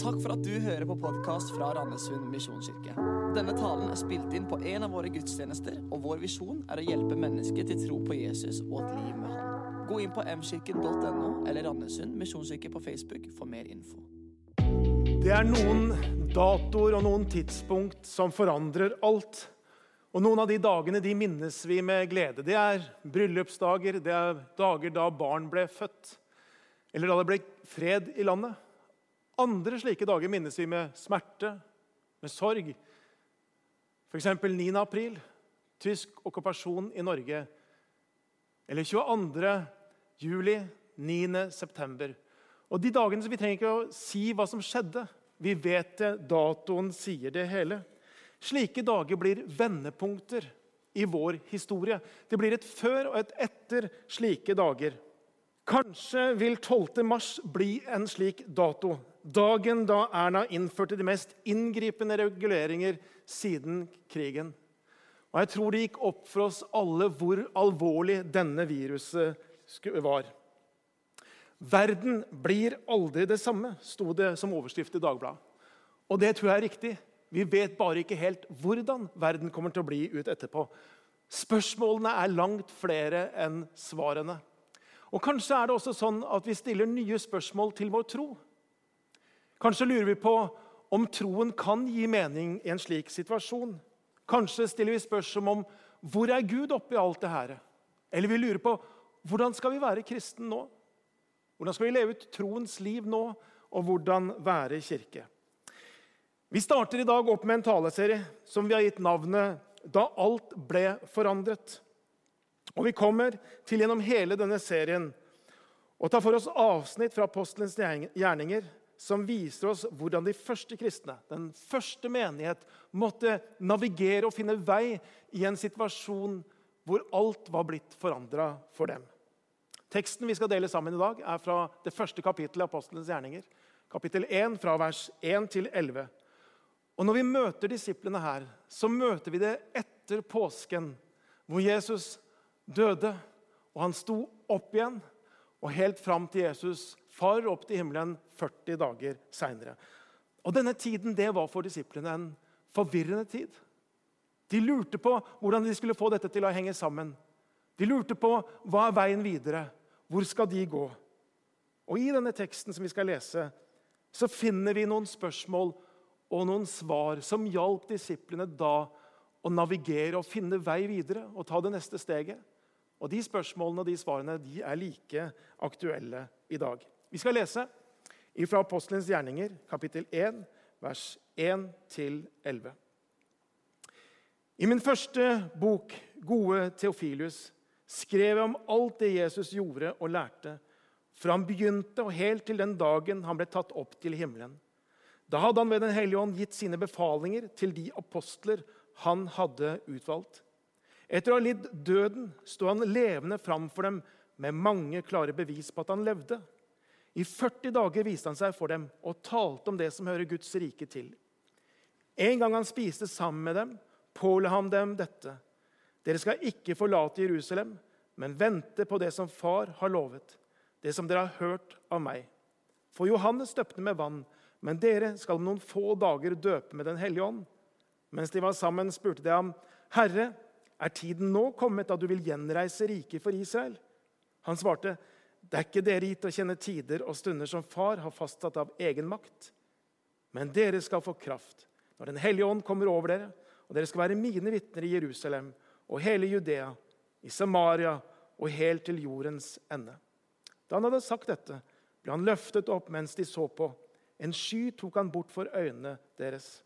Takk for at du hører på podkast fra Randesund misjonskirke. Denne talen er spilt inn på en av våre gudstjenester, og vår visjon er å hjelpe mennesker til tro på Jesus og et liv med Han. Gå inn på mkirken.no eller Randesund misjonskirke på Facebook for mer info. Det er noen datoer og noen tidspunkt som forandrer alt. Og Noen av de dagene de minnes vi med glede. Det er bryllupsdager, det er dager da barn ble født, eller da det ble fred i landet. Andre slike dager minnes vi med smerte, med sorg. F.eks. 9. april, tysk okkupasjon i Norge. Eller 22. juli, 9. september. Og de dagene Vi trenger ikke å si hva som skjedde. Vi vet det, datoen sier det hele. Slike dager blir vendepunkter i vår historie. Det blir et før og et etter slike dager. Kanskje vil 12. mars bli en slik dato. Dagen da Erna innførte de mest inngripende reguleringer siden krigen. Og Jeg tror det gikk opp for oss alle hvor alvorlig denne viruset var. Verden blir aldri det samme, sto det som overskrift i Dagbladet. Og det tror jeg er riktig. Vi vet bare ikke helt hvordan verden kommer til å bli ut etterpå. Spørsmålene er langt flere enn svarene. Og Kanskje er det også sånn at vi stiller nye spørsmål til vår tro. Kanskje lurer vi på om troen kan gi mening i en slik situasjon. Kanskje stiller vi spørsmål om hvor er Gud oppi alt det her? Eller vi lurer på hvordan skal vi være kristen nå? Hvordan skal vi leve ut troens liv nå, og hvordan være kirke? Vi starter i dag opp med en taleserie som vi har gitt navnet 'Da alt ble forandret'. Og Vi kommer til gjennom hele denne serien å ta for oss avsnitt fra apostelens gjerninger som viser oss hvordan de første kristne, den første menighet, måtte navigere og finne vei i en situasjon hvor alt var blitt forandra for dem. Teksten vi skal dele sammen i dag, er fra det første kapittelet av Apostelens gjerninger. Kapittel 1, fra vers 1 til 11. Og Når vi møter disiplene her, så møter vi det etter påsken, hvor Jesus døde, og han sto opp igjen. Og helt fram til Jesus farer opp til himmelen 40 dager seinere. Denne tiden det var for disiplene en forvirrende tid. De lurte på hvordan de skulle få dette til å henge sammen. De lurte på hva er veien videre. Hvor skal de gå? Og I denne teksten som vi skal lese, så finner vi noen spørsmål og noen svar som hjalp disiplene da å navigere og finne vei videre og ta det neste steget. Og De spørsmålene og de svarene de er like aktuelle i dag. Vi skal lese fra Apostelens gjerninger, kapittel 1, vers 1-11. I min første bok, 'Gode Theofilius', skrev jeg om alt det Jesus gjorde og lærte, fra han begynte og helt til den dagen han ble tatt opp til himmelen. Da hadde han ved Den hellige ånd gitt sine befalinger til de apostler han hadde utvalgt. Etter å ha lidd døden sto han levende framfor dem med mange klare bevis på at han levde. I 40 dager viste han seg for dem og talte om det som hører Guds rike til. En gang han spiste sammen med dem, påla han dem dette.: Dere skal ikke forlate Jerusalem, men vente på det som Far har lovet, det som dere har hørt av meg. For Johannes døpte med vann, men dere skal om noen få dager døpe med Den hellige ånd. Mens de var sammen, spurte de ham, Herre, er tiden nå kommet da du vil gjenreise riket for Israel? Han svarte, det er ikke dere gitt å kjenne tider og stunder som far har fastsatt av egen makt. Men dere skal få kraft når Den hellige ånd kommer over dere, og dere skal være mine vitner i Jerusalem og hele Judea, i Samaria og helt til jordens ende. Da han hadde sagt dette, ble han løftet opp mens de så på. En sky tok han bort for øynene deres.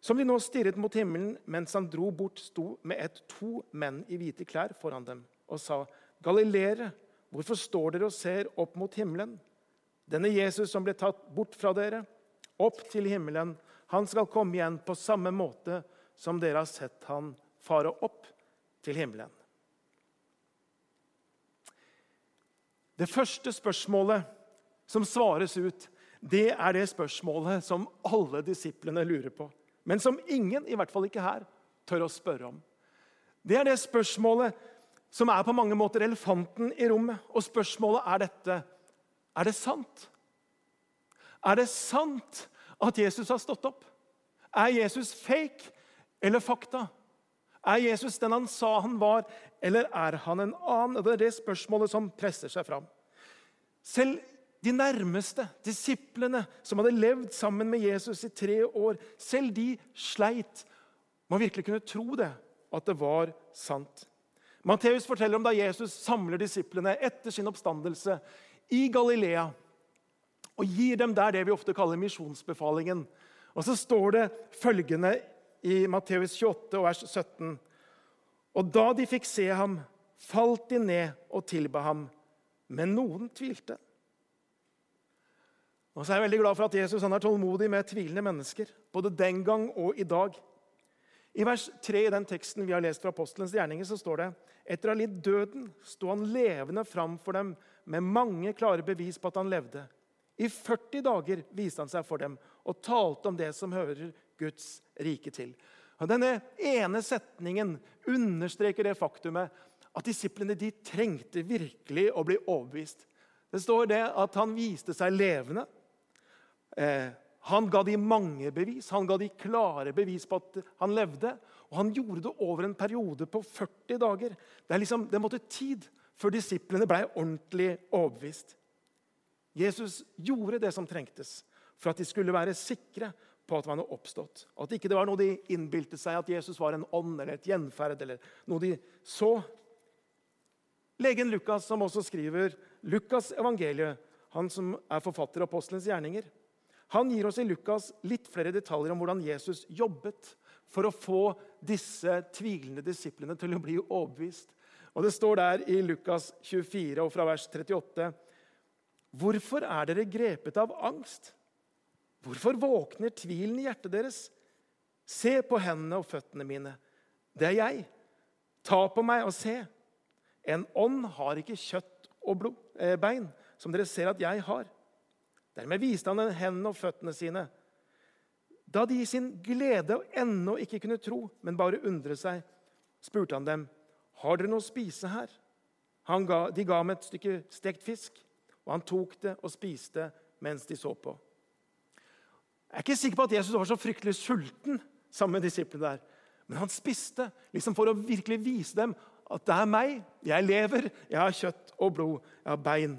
Som de nå stirret mot himmelen mens han dro bort, sto med ett to menn i hvite klær foran dem og sa, Galileere, hvorfor står dere og ser opp mot himmelen? Denne Jesus som ble tatt bort fra dere, opp til himmelen, han skal komme igjen på samme måte som dere har sett han fare opp til himmelen. Det første spørsmålet som svares ut, det er det spørsmålet som alle disiplene lurer på men som ingen, i hvert fall ikke her, tør å spørre om. Det er det spørsmålet som er på mange måter elefanten i rommet. Og spørsmålet er dette Er det sant? Er det sant at Jesus har stått opp? Er Jesus fake eller fakta? Er Jesus den han sa han var, eller er han en annen? Det er det spørsmålet som presser seg fram. Selv de nærmeste disiplene som hadde levd sammen med Jesus i tre år, selv de sleit. Man virkelig kunne tro det, at det var sant. Matteus forteller om da Jesus samler disiplene etter sin oppstandelse i Galilea og gir dem der det vi ofte kaller misjonsbefalingen. Og så står det følgende i Matteus 28, vers 17. Og da de fikk se ham, falt de ned og tilba ham, men noen tvilte. Og så er jeg veldig glad for at Jesus er tålmodig med tvilende mennesker, både den gang og i dag. I vers 3 i den teksten vi har lest fra apostelens gjerninger, så står det etter å ha lidd døden sto han levende fram for dem med mange klare bevis på at han levde. I 40 dager viste han seg for dem og talte om det som hører Guds rike til. Og denne ene setningen understreker det faktumet at disiplene de trengte virkelig å bli overbevist. Det står det at han viste seg levende. Eh, han ga de mange bevis. Han ga de klare bevis på at han levde. Og han gjorde det over en periode på 40 dager. Det, liksom, det måtte tid før disiplene ble ordentlig overbevist. Jesus gjorde det som trengtes for at de skulle være sikre på at han hadde oppstått. At ikke det var noe de innbilte seg at Jesus var en ånd eller et gjenferd. eller noe de så. Legen Lukas, som også skriver Lukas' evangeliet, han som er forfatter av apostelens gjerninger, han gir oss i Lukas litt flere detaljer om hvordan Jesus jobbet for å få disse tvilende disiplene til å bli overbevist. Og Det står der i Lukas 24 og fra vers 38 Hvorfor er dere grepet av angst? Hvorfor våkner tvilen i hjertet deres? Se på hendene og føttene mine. Det er jeg. Ta på meg og se. En ånd har ikke kjøtt og blod, eh, bein, som dere ser at jeg har. Dermed viste han hendene og føttene sine. Da de i sin glede ennå ikke kunne tro, men bare undre seg, spurte han dem, 'Har dere noe å spise her?' Ga, de ga ham et stykke stekt fisk. Og han tok det og spiste mens de så på. Jeg er ikke sikker på at Jesus var så fryktelig sulten sammen med disiplene der. Men han spiste liksom for å virkelig vise dem at det er meg. Jeg lever, jeg har kjøtt og blod, jeg har bein.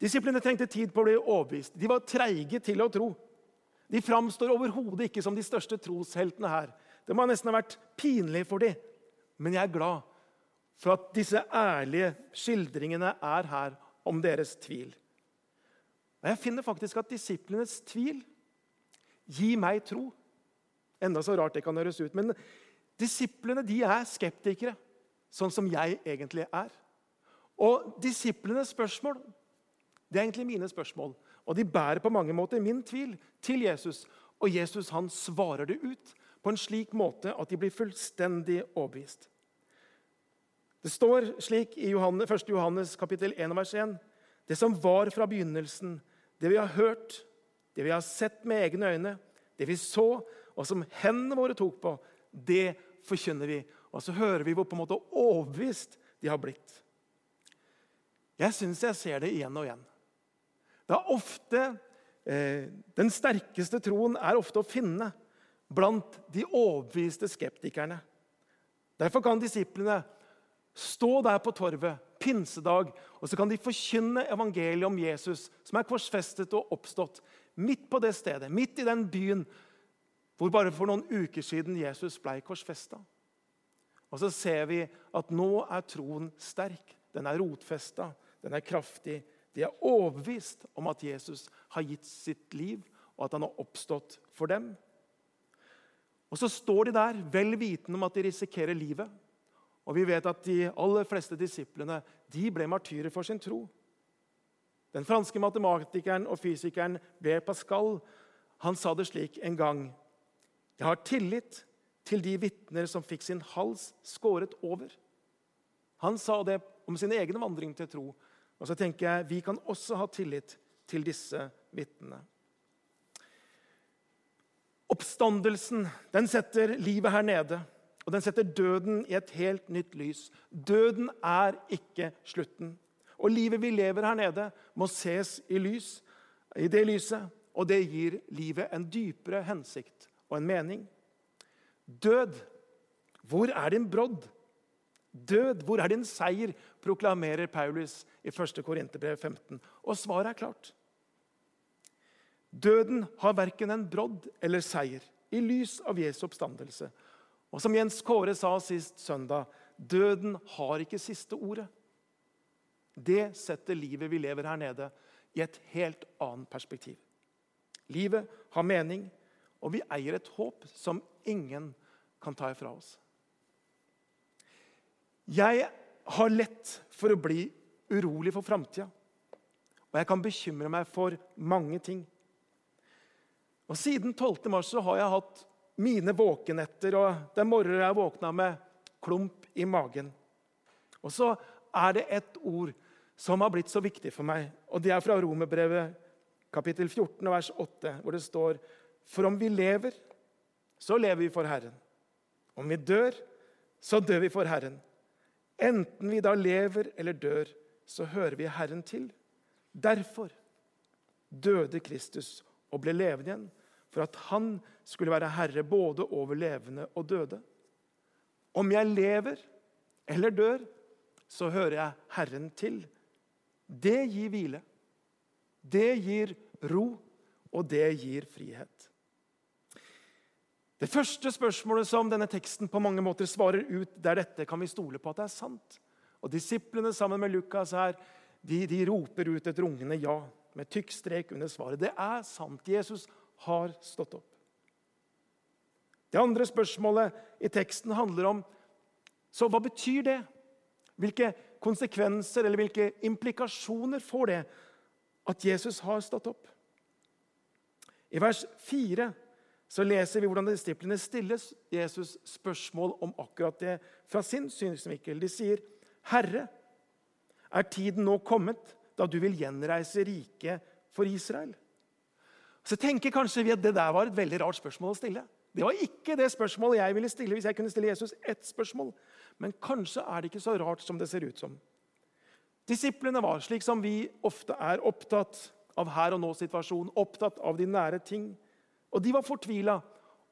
Disiplene trengte tid på å bli overbevist. De var treige til å tro. De framstår overhodet ikke som de største trosheltene her. Det må nesten ha vært pinlig for dem. Men jeg er glad for at disse ærlige skildringene er her om deres tvil. Og Jeg finner faktisk at disiplenes tvil gir meg tro. Enda så rart det kan høres ut. Men disiplene de er skeptikere, sånn som jeg egentlig er. Og disiplenes spørsmål det er egentlig mine spørsmål. Og de bærer på mange måter min tvil til Jesus. Og Jesus han svarer det ut på en slik måte at de blir fullstendig overbevist. Det står slik i 1. Johannes kapittel 1, vers 1.: Det som var fra begynnelsen, det vi har hørt, det vi har sett med egne øyne, det vi så, og som hendene våre tok på, det forkynner vi. Og så hører vi hvor på en måte overbevist de har blitt. Jeg syns jeg ser det igjen og igjen. Det er ofte, eh, Den sterkeste troen er ofte å finne blant de overbeviste skeptikerne. Derfor kan disiplene Stå der på torvet pinsedag, og så kan de forkynne evangeliet om Jesus, som er korsfestet og oppstått, midt på det stedet, midt i den byen hvor bare for noen uker siden Jesus ble korsfesta. Og så ser vi at nå er troen sterk. Den er rotfesta, den er kraftig. De er overbevist om at Jesus har gitt sitt liv, og at han har oppstått for dem. Og så står de der vel vitende om at de risikerer livet. Og vi vet at de aller fleste disiplene de ble martyrer for sin tro. Den franske matematikeren og fysikeren B. Pascal han sa det slik en gang. Jeg har tillit til de vitner som fikk sin hals skåret over. Han sa det om sin egen vandring til tro. Og så tenker jeg vi kan også ha tillit til disse vitnene. Oppstandelsen den setter livet her nede. Og den setter døden i et helt nytt lys. Døden er ikke slutten. Og livet vi lever her nede, må ses i lys i det lyset, og det gir livet en dypere hensikt og en mening. Død, hvor er din brodd? Død, hvor er din seier? proklamerer Paulus i 1. Korinterbrev 15. Og svaret er klart. Døden har verken en brodd eller seier i lys av Jesu oppstandelse. Og som Jens Kåre sa sist søndag, døden har ikke siste ordet. Det setter livet vi lever her nede, i et helt annet perspektiv. Livet har mening, og vi eier et håp som ingen kan ta ifra oss. Jeg har lett for å bli urolig for framtida. Og jeg kan bekymre meg for mange ting. Og Siden 12. mars så har jeg hatt mine våkenetter, og det er morgener jeg våkna med klump i magen. Og så er det et ord som har blitt så viktig for meg, og det er fra Romerbrevet kapittel 14 vers 8, hvor det står For om vi lever, så lever vi for Herren. Om vi dør, så dør vi for Herren. Enten vi da lever eller dør, så hører vi Herren til. Derfor døde Kristus og ble levende igjen, for at han skulle være herre både over levende og døde. Om jeg lever eller dør, så hører jeg Herren til. Det gir hvile. Det gir ro, og det gir frihet. Det første spørsmålet som denne teksten på mange måter svarer ut, det er dette. Kan vi stole på at det er sant? Og Disiplene sammen med Lukas her, de, de roper ut et rungende ja med tykk strek under svaret. Det er sant. Jesus har stått opp. Det andre spørsmålet i teksten handler om så hva betyr det? Hvilke konsekvenser eller hvilke implikasjoner får det at Jesus har stått opp? I vers 4 så leser vi hvordan disiplene stiller Jesus spørsmål om akkurat det fra sin synsvinkel. De sier, 'Herre, er tiden nå kommet da du vil gjenreise riket for Israel?' Så tenker kanskje vi at det der var et veldig rart spørsmål å stille. Det var ikke det spørsmålet jeg ville stille hvis jeg kunne stille Jesus ett spørsmål. Men kanskje er det ikke så rart som det ser ut som. Disiplene var, slik som vi ofte er, opptatt av her og nå-situasjonen, opptatt av de nære ting. Og de var fortvila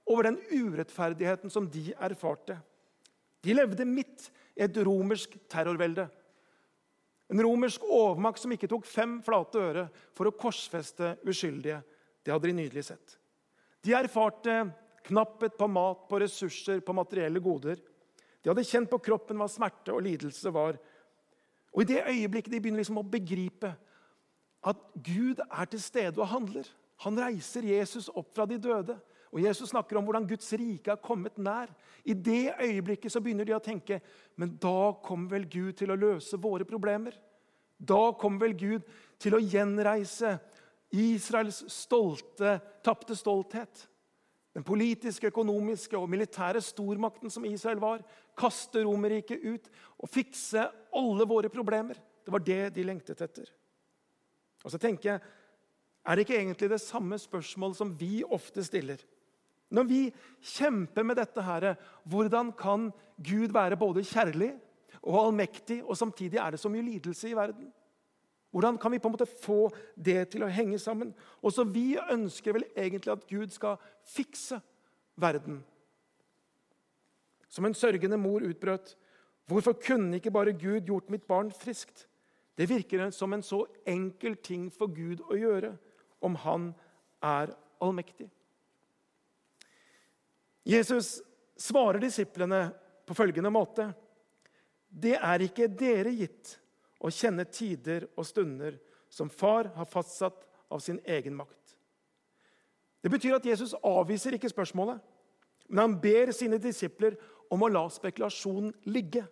over den urettferdigheten som de erfarte. De levde midt i et romersk terrorvelde. En romersk overmakt som ikke tok fem flate øre for å korsfeste uskyldige. Det hadde de nydelig sett. De erfarte knapphet på mat, på ressurser, på materielle goder. De hadde kjent på kroppen hva smerte og lidelse var. Og I det øyeblikket de begynner liksom å begripe at Gud er til stede og handler Han reiser Jesus opp fra de døde. Og Jesus snakker om hvordan Guds rike har kommet nær. I det øyeblikket så begynner de å tenke men da kommer vel Gud til å løse våre problemer. Da kommer vel Gud til å gjenreise Israels stolte, tapte stolthet. Den politiske, økonomiske og militære stormakten som Israel var. Kaste Romerriket ut og fikse alle våre problemer. Det var det de lengtet etter. Og så tenker jeg, Er det ikke egentlig det samme spørsmålet som vi ofte stiller? Når vi kjemper med dette, her, hvordan kan Gud være både kjærlig og allmektig, og samtidig er det så mye lidelse i verden? Hvordan kan vi på en måte få det til å henge sammen? Også vi ønsker vel egentlig at Gud skal fikse verden. Som en sørgende mor utbrøt. Hvorfor kunne ikke bare Gud gjort mitt barn friskt? Det virker som en så enkel ting for Gud å gjøre om han er allmektig. Jesus svarer disiplene på følgende måte.: Det er ikke dere gitt å kjenne tider og stunder som far har fastsatt av sin egen makt. Det betyr at Jesus avviser ikke spørsmålet, men han ber sine disipler om å la spekulasjonen ligge.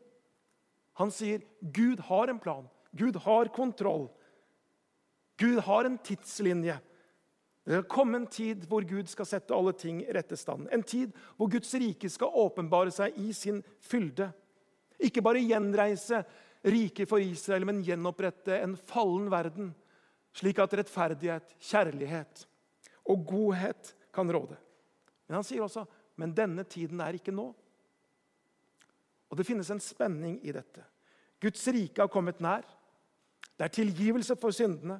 Han sier Gud har en plan, Gud har kontroll. Gud har en tidslinje. Det skal komme en tid hvor Gud skal sette alle ting i rette stand. En tid hvor Guds rike skal åpenbare seg i sin fylde. Ikke bare gjenreise riket for Israel, men gjenopprette en fallen verden, slik at rettferdighet, kjærlighet og godhet kan råde. Men han sier også men denne tiden er ikke nå. Og Det finnes en spenning i dette. Guds rike har kommet nær. Det er tilgivelse for syndene.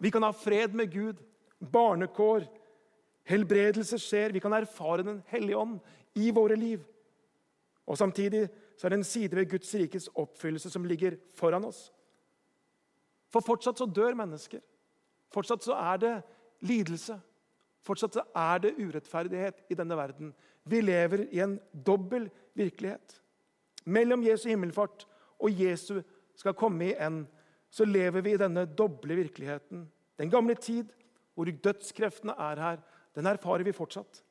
Vi kan ha fred med Gud, barnekår, helbredelse skjer. Vi kan erfare Den hellige ånd i våre liv. Og Samtidig så er det en side ved Guds rikes oppfyllelse som ligger foran oss. For fortsatt så dør mennesker. Fortsatt så er det lidelse. Fortsatt så er det urettferdighet i denne verden. Vi lever i en dobbel virkelighet. Mellom Jesu himmelfart og Jesu skal komme i en, så lever vi i denne doble virkeligheten. Den gamle tid, hvor dødskreftene er her, den erfarer vi fortsatt.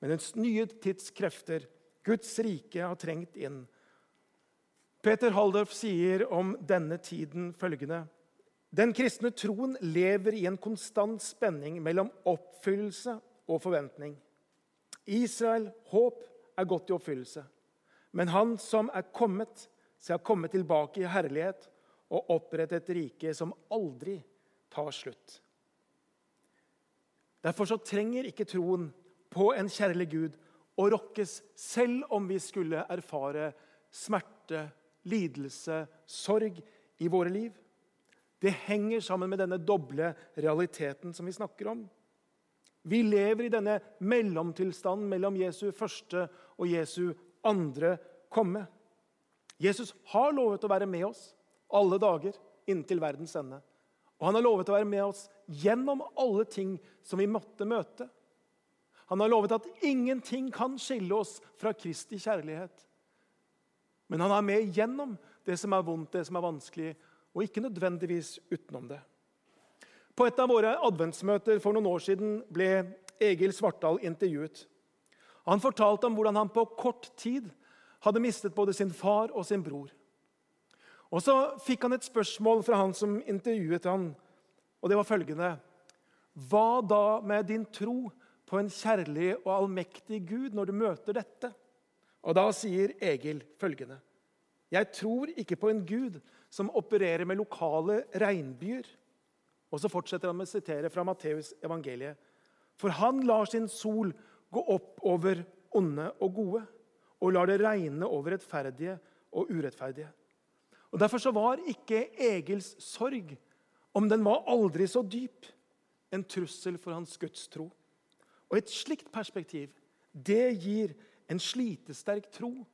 Men den nye tids krefter, Guds rike, har trengt inn. Peter Haldorf sier om denne tiden følgende Den kristne troen lever i en konstant spenning mellom oppfyllelse og forventning. Israel, håp, er gått i oppfyllelse. Men han som er kommet, skal komme tilbake i herlighet og opprette et rike som aldri tar slutt. Derfor så trenger ikke troen på en kjærlig Gud å rokkes, selv om vi skulle erfare smerte, lidelse, sorg i våre liv. Det henger sammen med denne doble realiteten som vi snakker om. Vi lever i denne mellomtilstanden mellom Jesu første og Jesu andre komme. Jesus har lovet å være med oss alle dager inntil verdens ende. Og han har lovet å være med oss gjennom alle ting som vi måtte møte. Han har lovet at ingenting kan skille oss fra Kristi kjærlighet. Men han er med gjennom det som er vondt, det som er vanskelig, og ikke nødvendigvis utenom det. På et av våre adventsmøter for noen år siden ble Egil Svartdal intervjuet. Han fortalte om hvordan han på kort tid hadde mistet både sin far og sin bror. Og Så fikk han et spørsmål fra han som intervjuet han, og det var følgende Hva da med din tro på en kjærlig og allmektig Gud når du møter dette? Og Da sier Egil følgende Jeg tror ikke på en Gud som opererer med lokale regnbyer. Og så fortsetter han med å sitere fra Matteus evangeliet. For han lar sin sol gå opp over onde og gode, og lar det regne over rettferdige og urettferdige. Og Derfor så var ikke Egils sorg, om den var aldri så dyp, en trussel for hans gudstro. Og Et slikt perspektiv det gir en slitesterk tro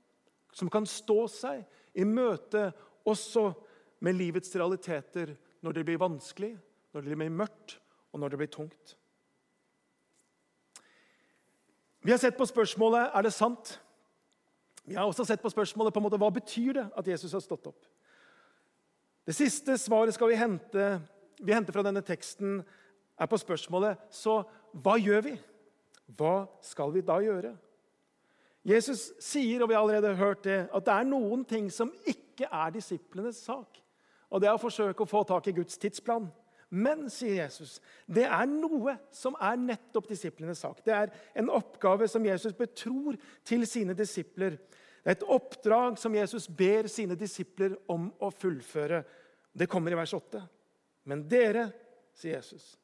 som kan stå seg i møte også med livets realiteter når det blir vanskelig, når det blir mørkt, og når det blir tungt. Vi har sett på spørsmålet er det sant. Vi har også sett på spørsmålet på en måte, hva betyr det at Jesus har stått opp. Det siste svaret skal vi hente, vi henter fra denne teksten, er på spørsmålet så hva gjør vi? Hva skal vi da gjøre? Jesus sier, og vi har allerede hørt det, at det er noen ting som ikke er disiplenes sak. Og det er å forsøke å få tak i Guds tidsplan. Men, sier Jesus, det er noe som er nettopp disiplenes sak. Det er en oppgave som Jesus betror til sine disipler. Et oppdrag som Jesus ber sine disipler om å fullføre. Det kommer i vers 8. Men dere, sier Jesus,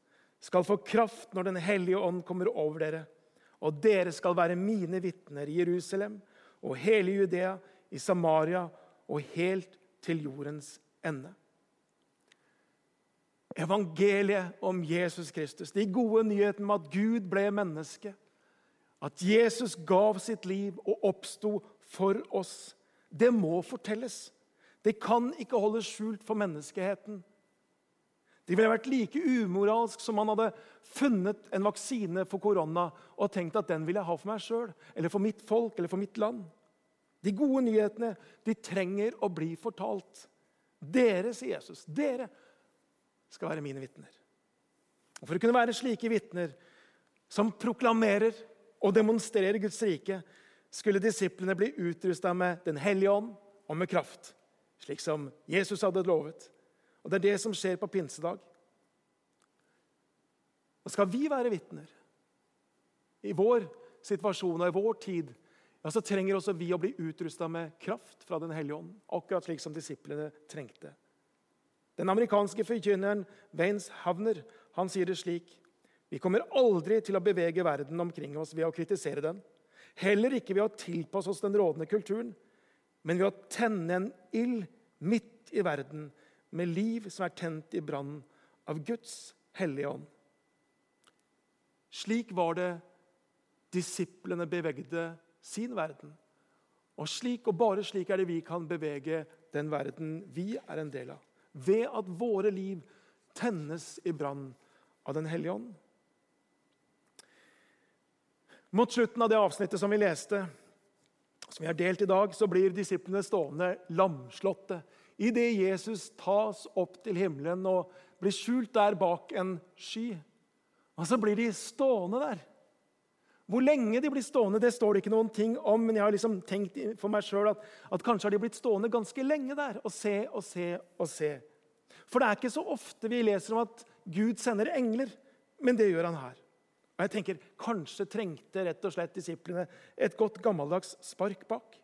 skal få kraft når Den hellige ånd kommer over dere. Og dere skal være mine vitner i Jerusalem og hele Judea, i Samaria og helt til jordens ende. Evangeliet om Jesus Kristus, de gode nyhetene om at Gud ble menneske, at Jesus gav sitt liv og oppsto for oss, det må fortelles. Det kan ikke holdes skjult for menneskeheten. Det ville vært like umoralsk som man hadde funnet en vaksine for korona og tenkt at den vil jeg ha for meg sjøl eller for mitt folk eller for mitt land. De gode nyhetene de trenger å bli fortalt. Dere, sier Jesus, dere skal være mine vitner. Og For å kunne være slike vitner som proklamerer og demonstrerer Guds rike, skulle disiplene bli utrusta med Den hellige ånd og med kraft, slik som Jesus hadde lovet. Og Det er det som skjer på pinsedag. Og Skal vi være vitner i vår situasjon og i vår tid, ja, så trenger også vi å bli utrusta med kraft fra Den hellige ånd, akkurat slik som disiplene trengte. Den amerikanske forkynneren Baines Havner han sier det slik Vi kommer aldri til å bevege verden omkring oss ved å kritisere den. Heller ikke ved å tilpasse oss den rådende kulturen, men ved å tenne en ild midt i verden med liv som er tent i brann av Guds hellige ånd. Slik var det disiplene bevegde sin verden. Og slik og bare slik er det vi kan bevege den verden vi er en del av. Ved at våre liv tennes i brann av Den hellige ånd. Mot slutten av det avsnittet som vi leste, som vi har delt i dag, så blir disiplene stående lamslåtte idet Jesus tas opp til himmelen og blir skjult der bak en sky. Og så blir de stående der. Hvor lenge de blir stående, det står det ikke noen ting om, men jeg har liksom tenkt for meg sjøl at, at, kanskje har de blitt stående ganske lenge der og se og se og se. For det er ikke så ofte vi leser om at Gud sender engler, men det gjør han her. Og jeg tenker, Kanskje trengte rett og slett disiplene et godt gammeldags spark bak.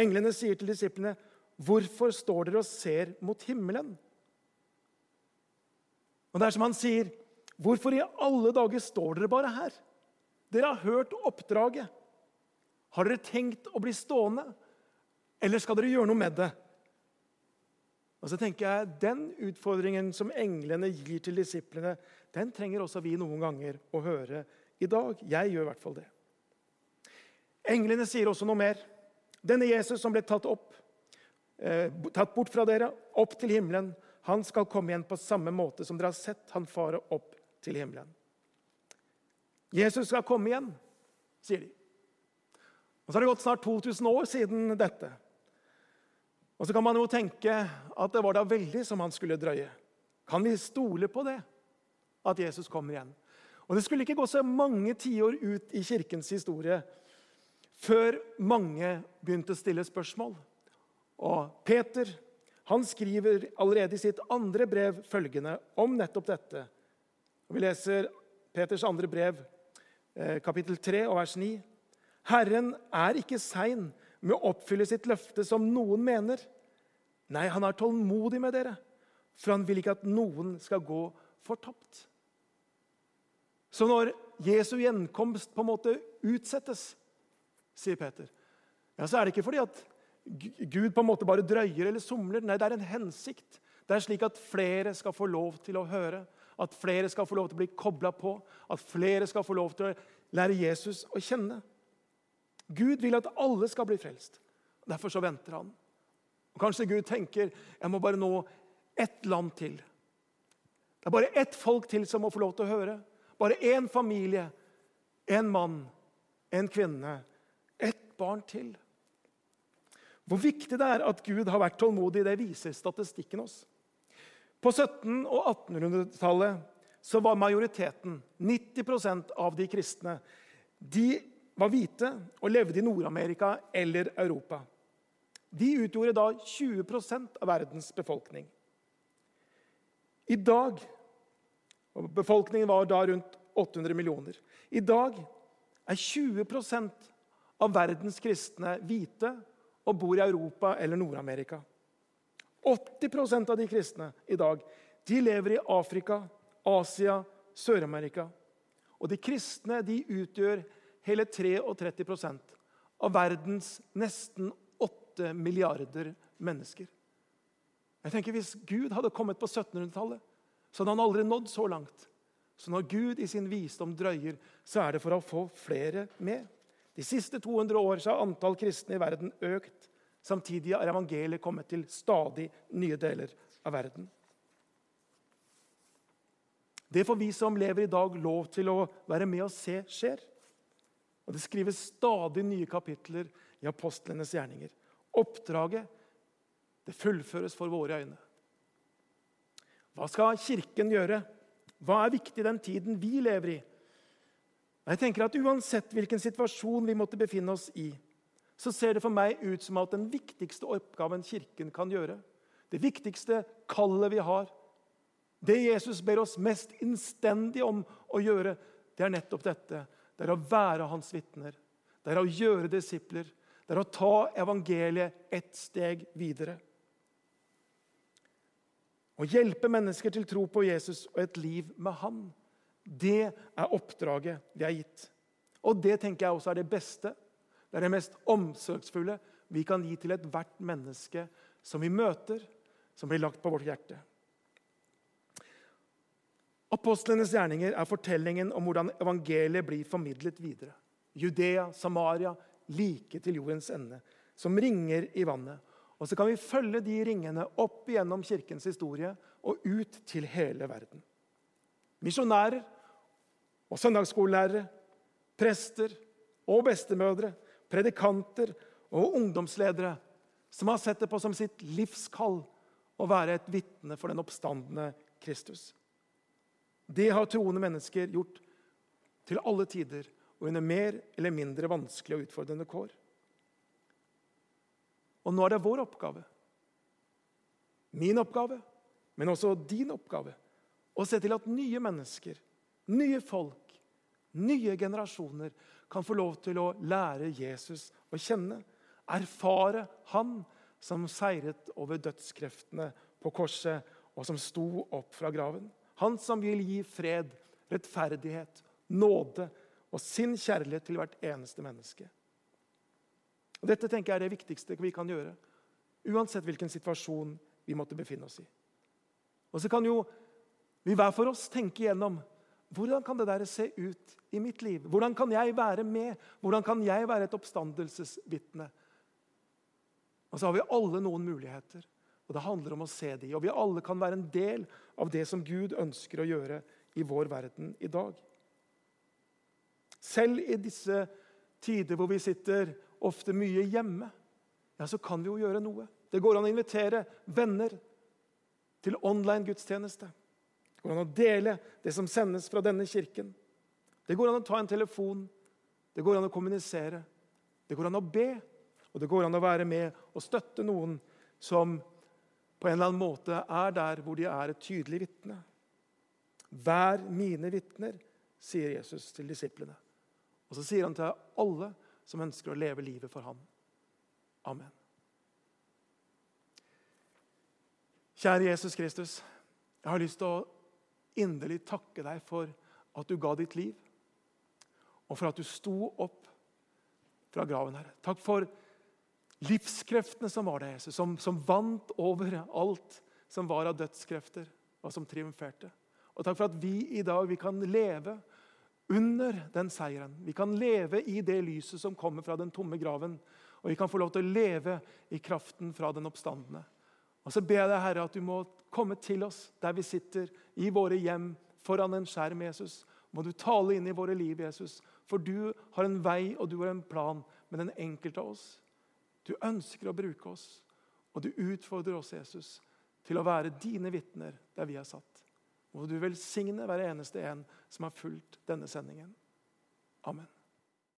Englene sier til disiplene, 'Hvorfor står dere og ser mot himmelen?' Og det er som han sier, 'Hvorfor i alle dager står dere bare her?' Dere har hørt oppdraget. Har dere tenkt å bli stående, eller skal dere gjøre noe med det? Og så tenker jeg, Den utfordringen som englene gir til disiplene, den trenger også vi noen ganger å høre i dag. Jeg gjør i hvert fall det. Englene sier også noe mer. Denne Jesus som ble tatt opp, eh, tatt bort fra dere, opp til himmelen, han skal komme igjen på samme måte som dere har sett han fare opp til himmelen. Jesus skal komme igjen, sier de. Og Så har det gått snart 2000 år siden dette. Og så kan man jo tenke at det var da veldig som han skulle drøye. Kan vi stole på det? At Jesus kommer igjen? Og Det skulle ikke gå så mange tiår ut i kirkens historie før mange begynte å stille spørsmål. Og Peter han skriver allerede i sitt andre brev følgende om nettopp dette. Og vi leser Peters andre brev, eh, kapittel 3, og vers 9. Herren er ikke sein med å oppfylle sitt løfte, som noen mener. Nei, han er tålmodig med dere, for han vil ikke at noen skal gå fortapt. Så når Jesu gjenkomst på en måte utsettes, sier Peter, ja, så er det ikke fordi at Gud på en måte bare drøyer eller somler. Nei, det er en hensikt. Det er slik at flere skal få lov til å høre, at flere skal få lov til å bli kobla på, at flere skal få lov til å lære Jesus å kjenne. Gud vil at alle skal bli frelst. Derfor så venter han. Og Kanskje Gud tenker jeg må bare nå ett land til. Det er bare ett folk til som må få lov til å høre. Bare én familie, én mann, en kvinne, ett barn til. Hvor viktig det er at Gud har vært tålmodig, det viser statistikken oss. På 1700- og 1800-tallet så var majoriteten, 90% av de kristne, de var hvite og levde i Nord-Amerika eller Europa. De utgjorde da 20 av verdens befolkning. I dag og Befolkningen var da rundt 800 millioner. I dag er 20% av verdens kristne hvite og bor i Europa eller Nord-Amerika. 80% av de kristne i dag de lever i Afrika, Asia, Sør-Amerika. Og de kristne de utgjør hele 33% av verdens nesten 8 milliarder mennesker. Jeg tenker Hvis Gud hadde kommet på 1700-tallet, så han aldri nådd så langt. Så når Gud i sin visdom drøyer, så er det for å få flere med. De siste 200 år har antall kristne i verden økt. Samtidig har evangeliet kommet til stadig nye deler av verden. Det får vi som lever i dag, lov til å være med og se skjer. Og Det skrives stadig nye kapitler i apostlenes gjerninger. Oppdraget det fullføres for våre øyne. Hva skal Kirken gjøre? Hva er viktig i den tiden vi lever i? Jeg tenker at Uansett hvilken situasjon vi måtte befinne oss i, så ser det for meg ut som at den viktigste oppgaven Kirken kan gjøre, det viktigste kallet vi har, det Jesus ber oss mest innstendig om å gjøre, det er nettopp dette det er å være hans vitner. Det er å gjøre disipler. Det er å ta evangeliet ett steg videre. Å hjelpe mennesker til tro på Jesus og et liv med Han. Det er oppdraget vi er gitt. Og det tenker jeg også er det beste. Det er det mest omsorgsfulle vi kan gi til ethvert menneske som vi møter, som blir lagt på vårt hjerte. Apostlenes gjerninger er fortellingen om hvordan evangeliet blir formidlet videre. Judea, Samaria, like til jordens ende, som ringer i vannet. Og så kan vi følge de ringene opp igjennom kirkens historie og ut til hele verden. Misjonærer og søndagsskolelærere, prester og bestemødre, predikanter og ungdomsledere som har sett det på som sitt livskall å være et vitne for den oppstandende Kristus. Det har troende mennesker gjort til alle tider og under mer eller mindre vanskelige og utfordrende kår. Og nå er det vår oppgave, min oppgave, men også din oppgave, å se til at nye mennesker, nye folk, nye generasjoner kan få lov til å lære Jesus å kjenne. Erfare han som seiret over dødskreftene på korset, og som sto opp fra graven. Han som vil gi fred, rettferdighet, nåde og sin kjærlighet til hvert eneste menneske. Og Dette tenker jeg er det viktigste vi kan gjøre, uansett hvilken situasjon vi måtte befinne oss i. Og så kan jo vi hver for oss tenke igjennom hvordan kan det der se ut i mitt liv. Hvordan kan jeg være med? Hvordan kan jeg være et oppstandelsesvitne? Og så har vi alle noen muligheter. Og Det handler om å se de, og vi alle kan være en del av det som Gud ønsker å gjøre i vår verden i dag. Selv i disse tider hvor vi sitter ofte mye hjemme, ja, så kan vi jo gjøre noe. Det går an å invitere venner til online gudstjeneste. Det går an å dele det som sendes fra denne kirken. Det går an å ta en telefon. Det går an å kommunisere. Det går an å be, og det går an å være med og støtte noen som på en eller annen måte er der hvor de er et tydelig vitne. Vær mine vitner, sier Jesus til disiplene. Og så sier han til alle som ønsker å leve livet for ham. Amen. Kjære Jesus Kristus. Jeg har lyst til å inderlig takke deg for at du ga ditt liv, og for at du sto opp fra graven, her. Takk for livskreftene som var der, Jesus, som, som vant over alt som var av dødskrefter, og som triumferte. Og takk for at vi i dag vi kan leve under den seieren. Vi kan leve i det lyset som kommer fra den tomme graven. Og vi kan få lov til å leve i kraften fra den oppstandende. Og så ber jeg deg, Herre, at du må komme til oss der vi sitter, i våre hjem, foran en skjerm, Jesus. Må du tale inn i våre liv, Jesus. For du har en vei og du har en plan med den enkelte av oss. Du ønsker å bruke oss, og du utfordrer oss, Jesus, til å være dine vitner der vi er satt. Må du velsigne hver eneste en som har fulgt denne sendingen. Amen.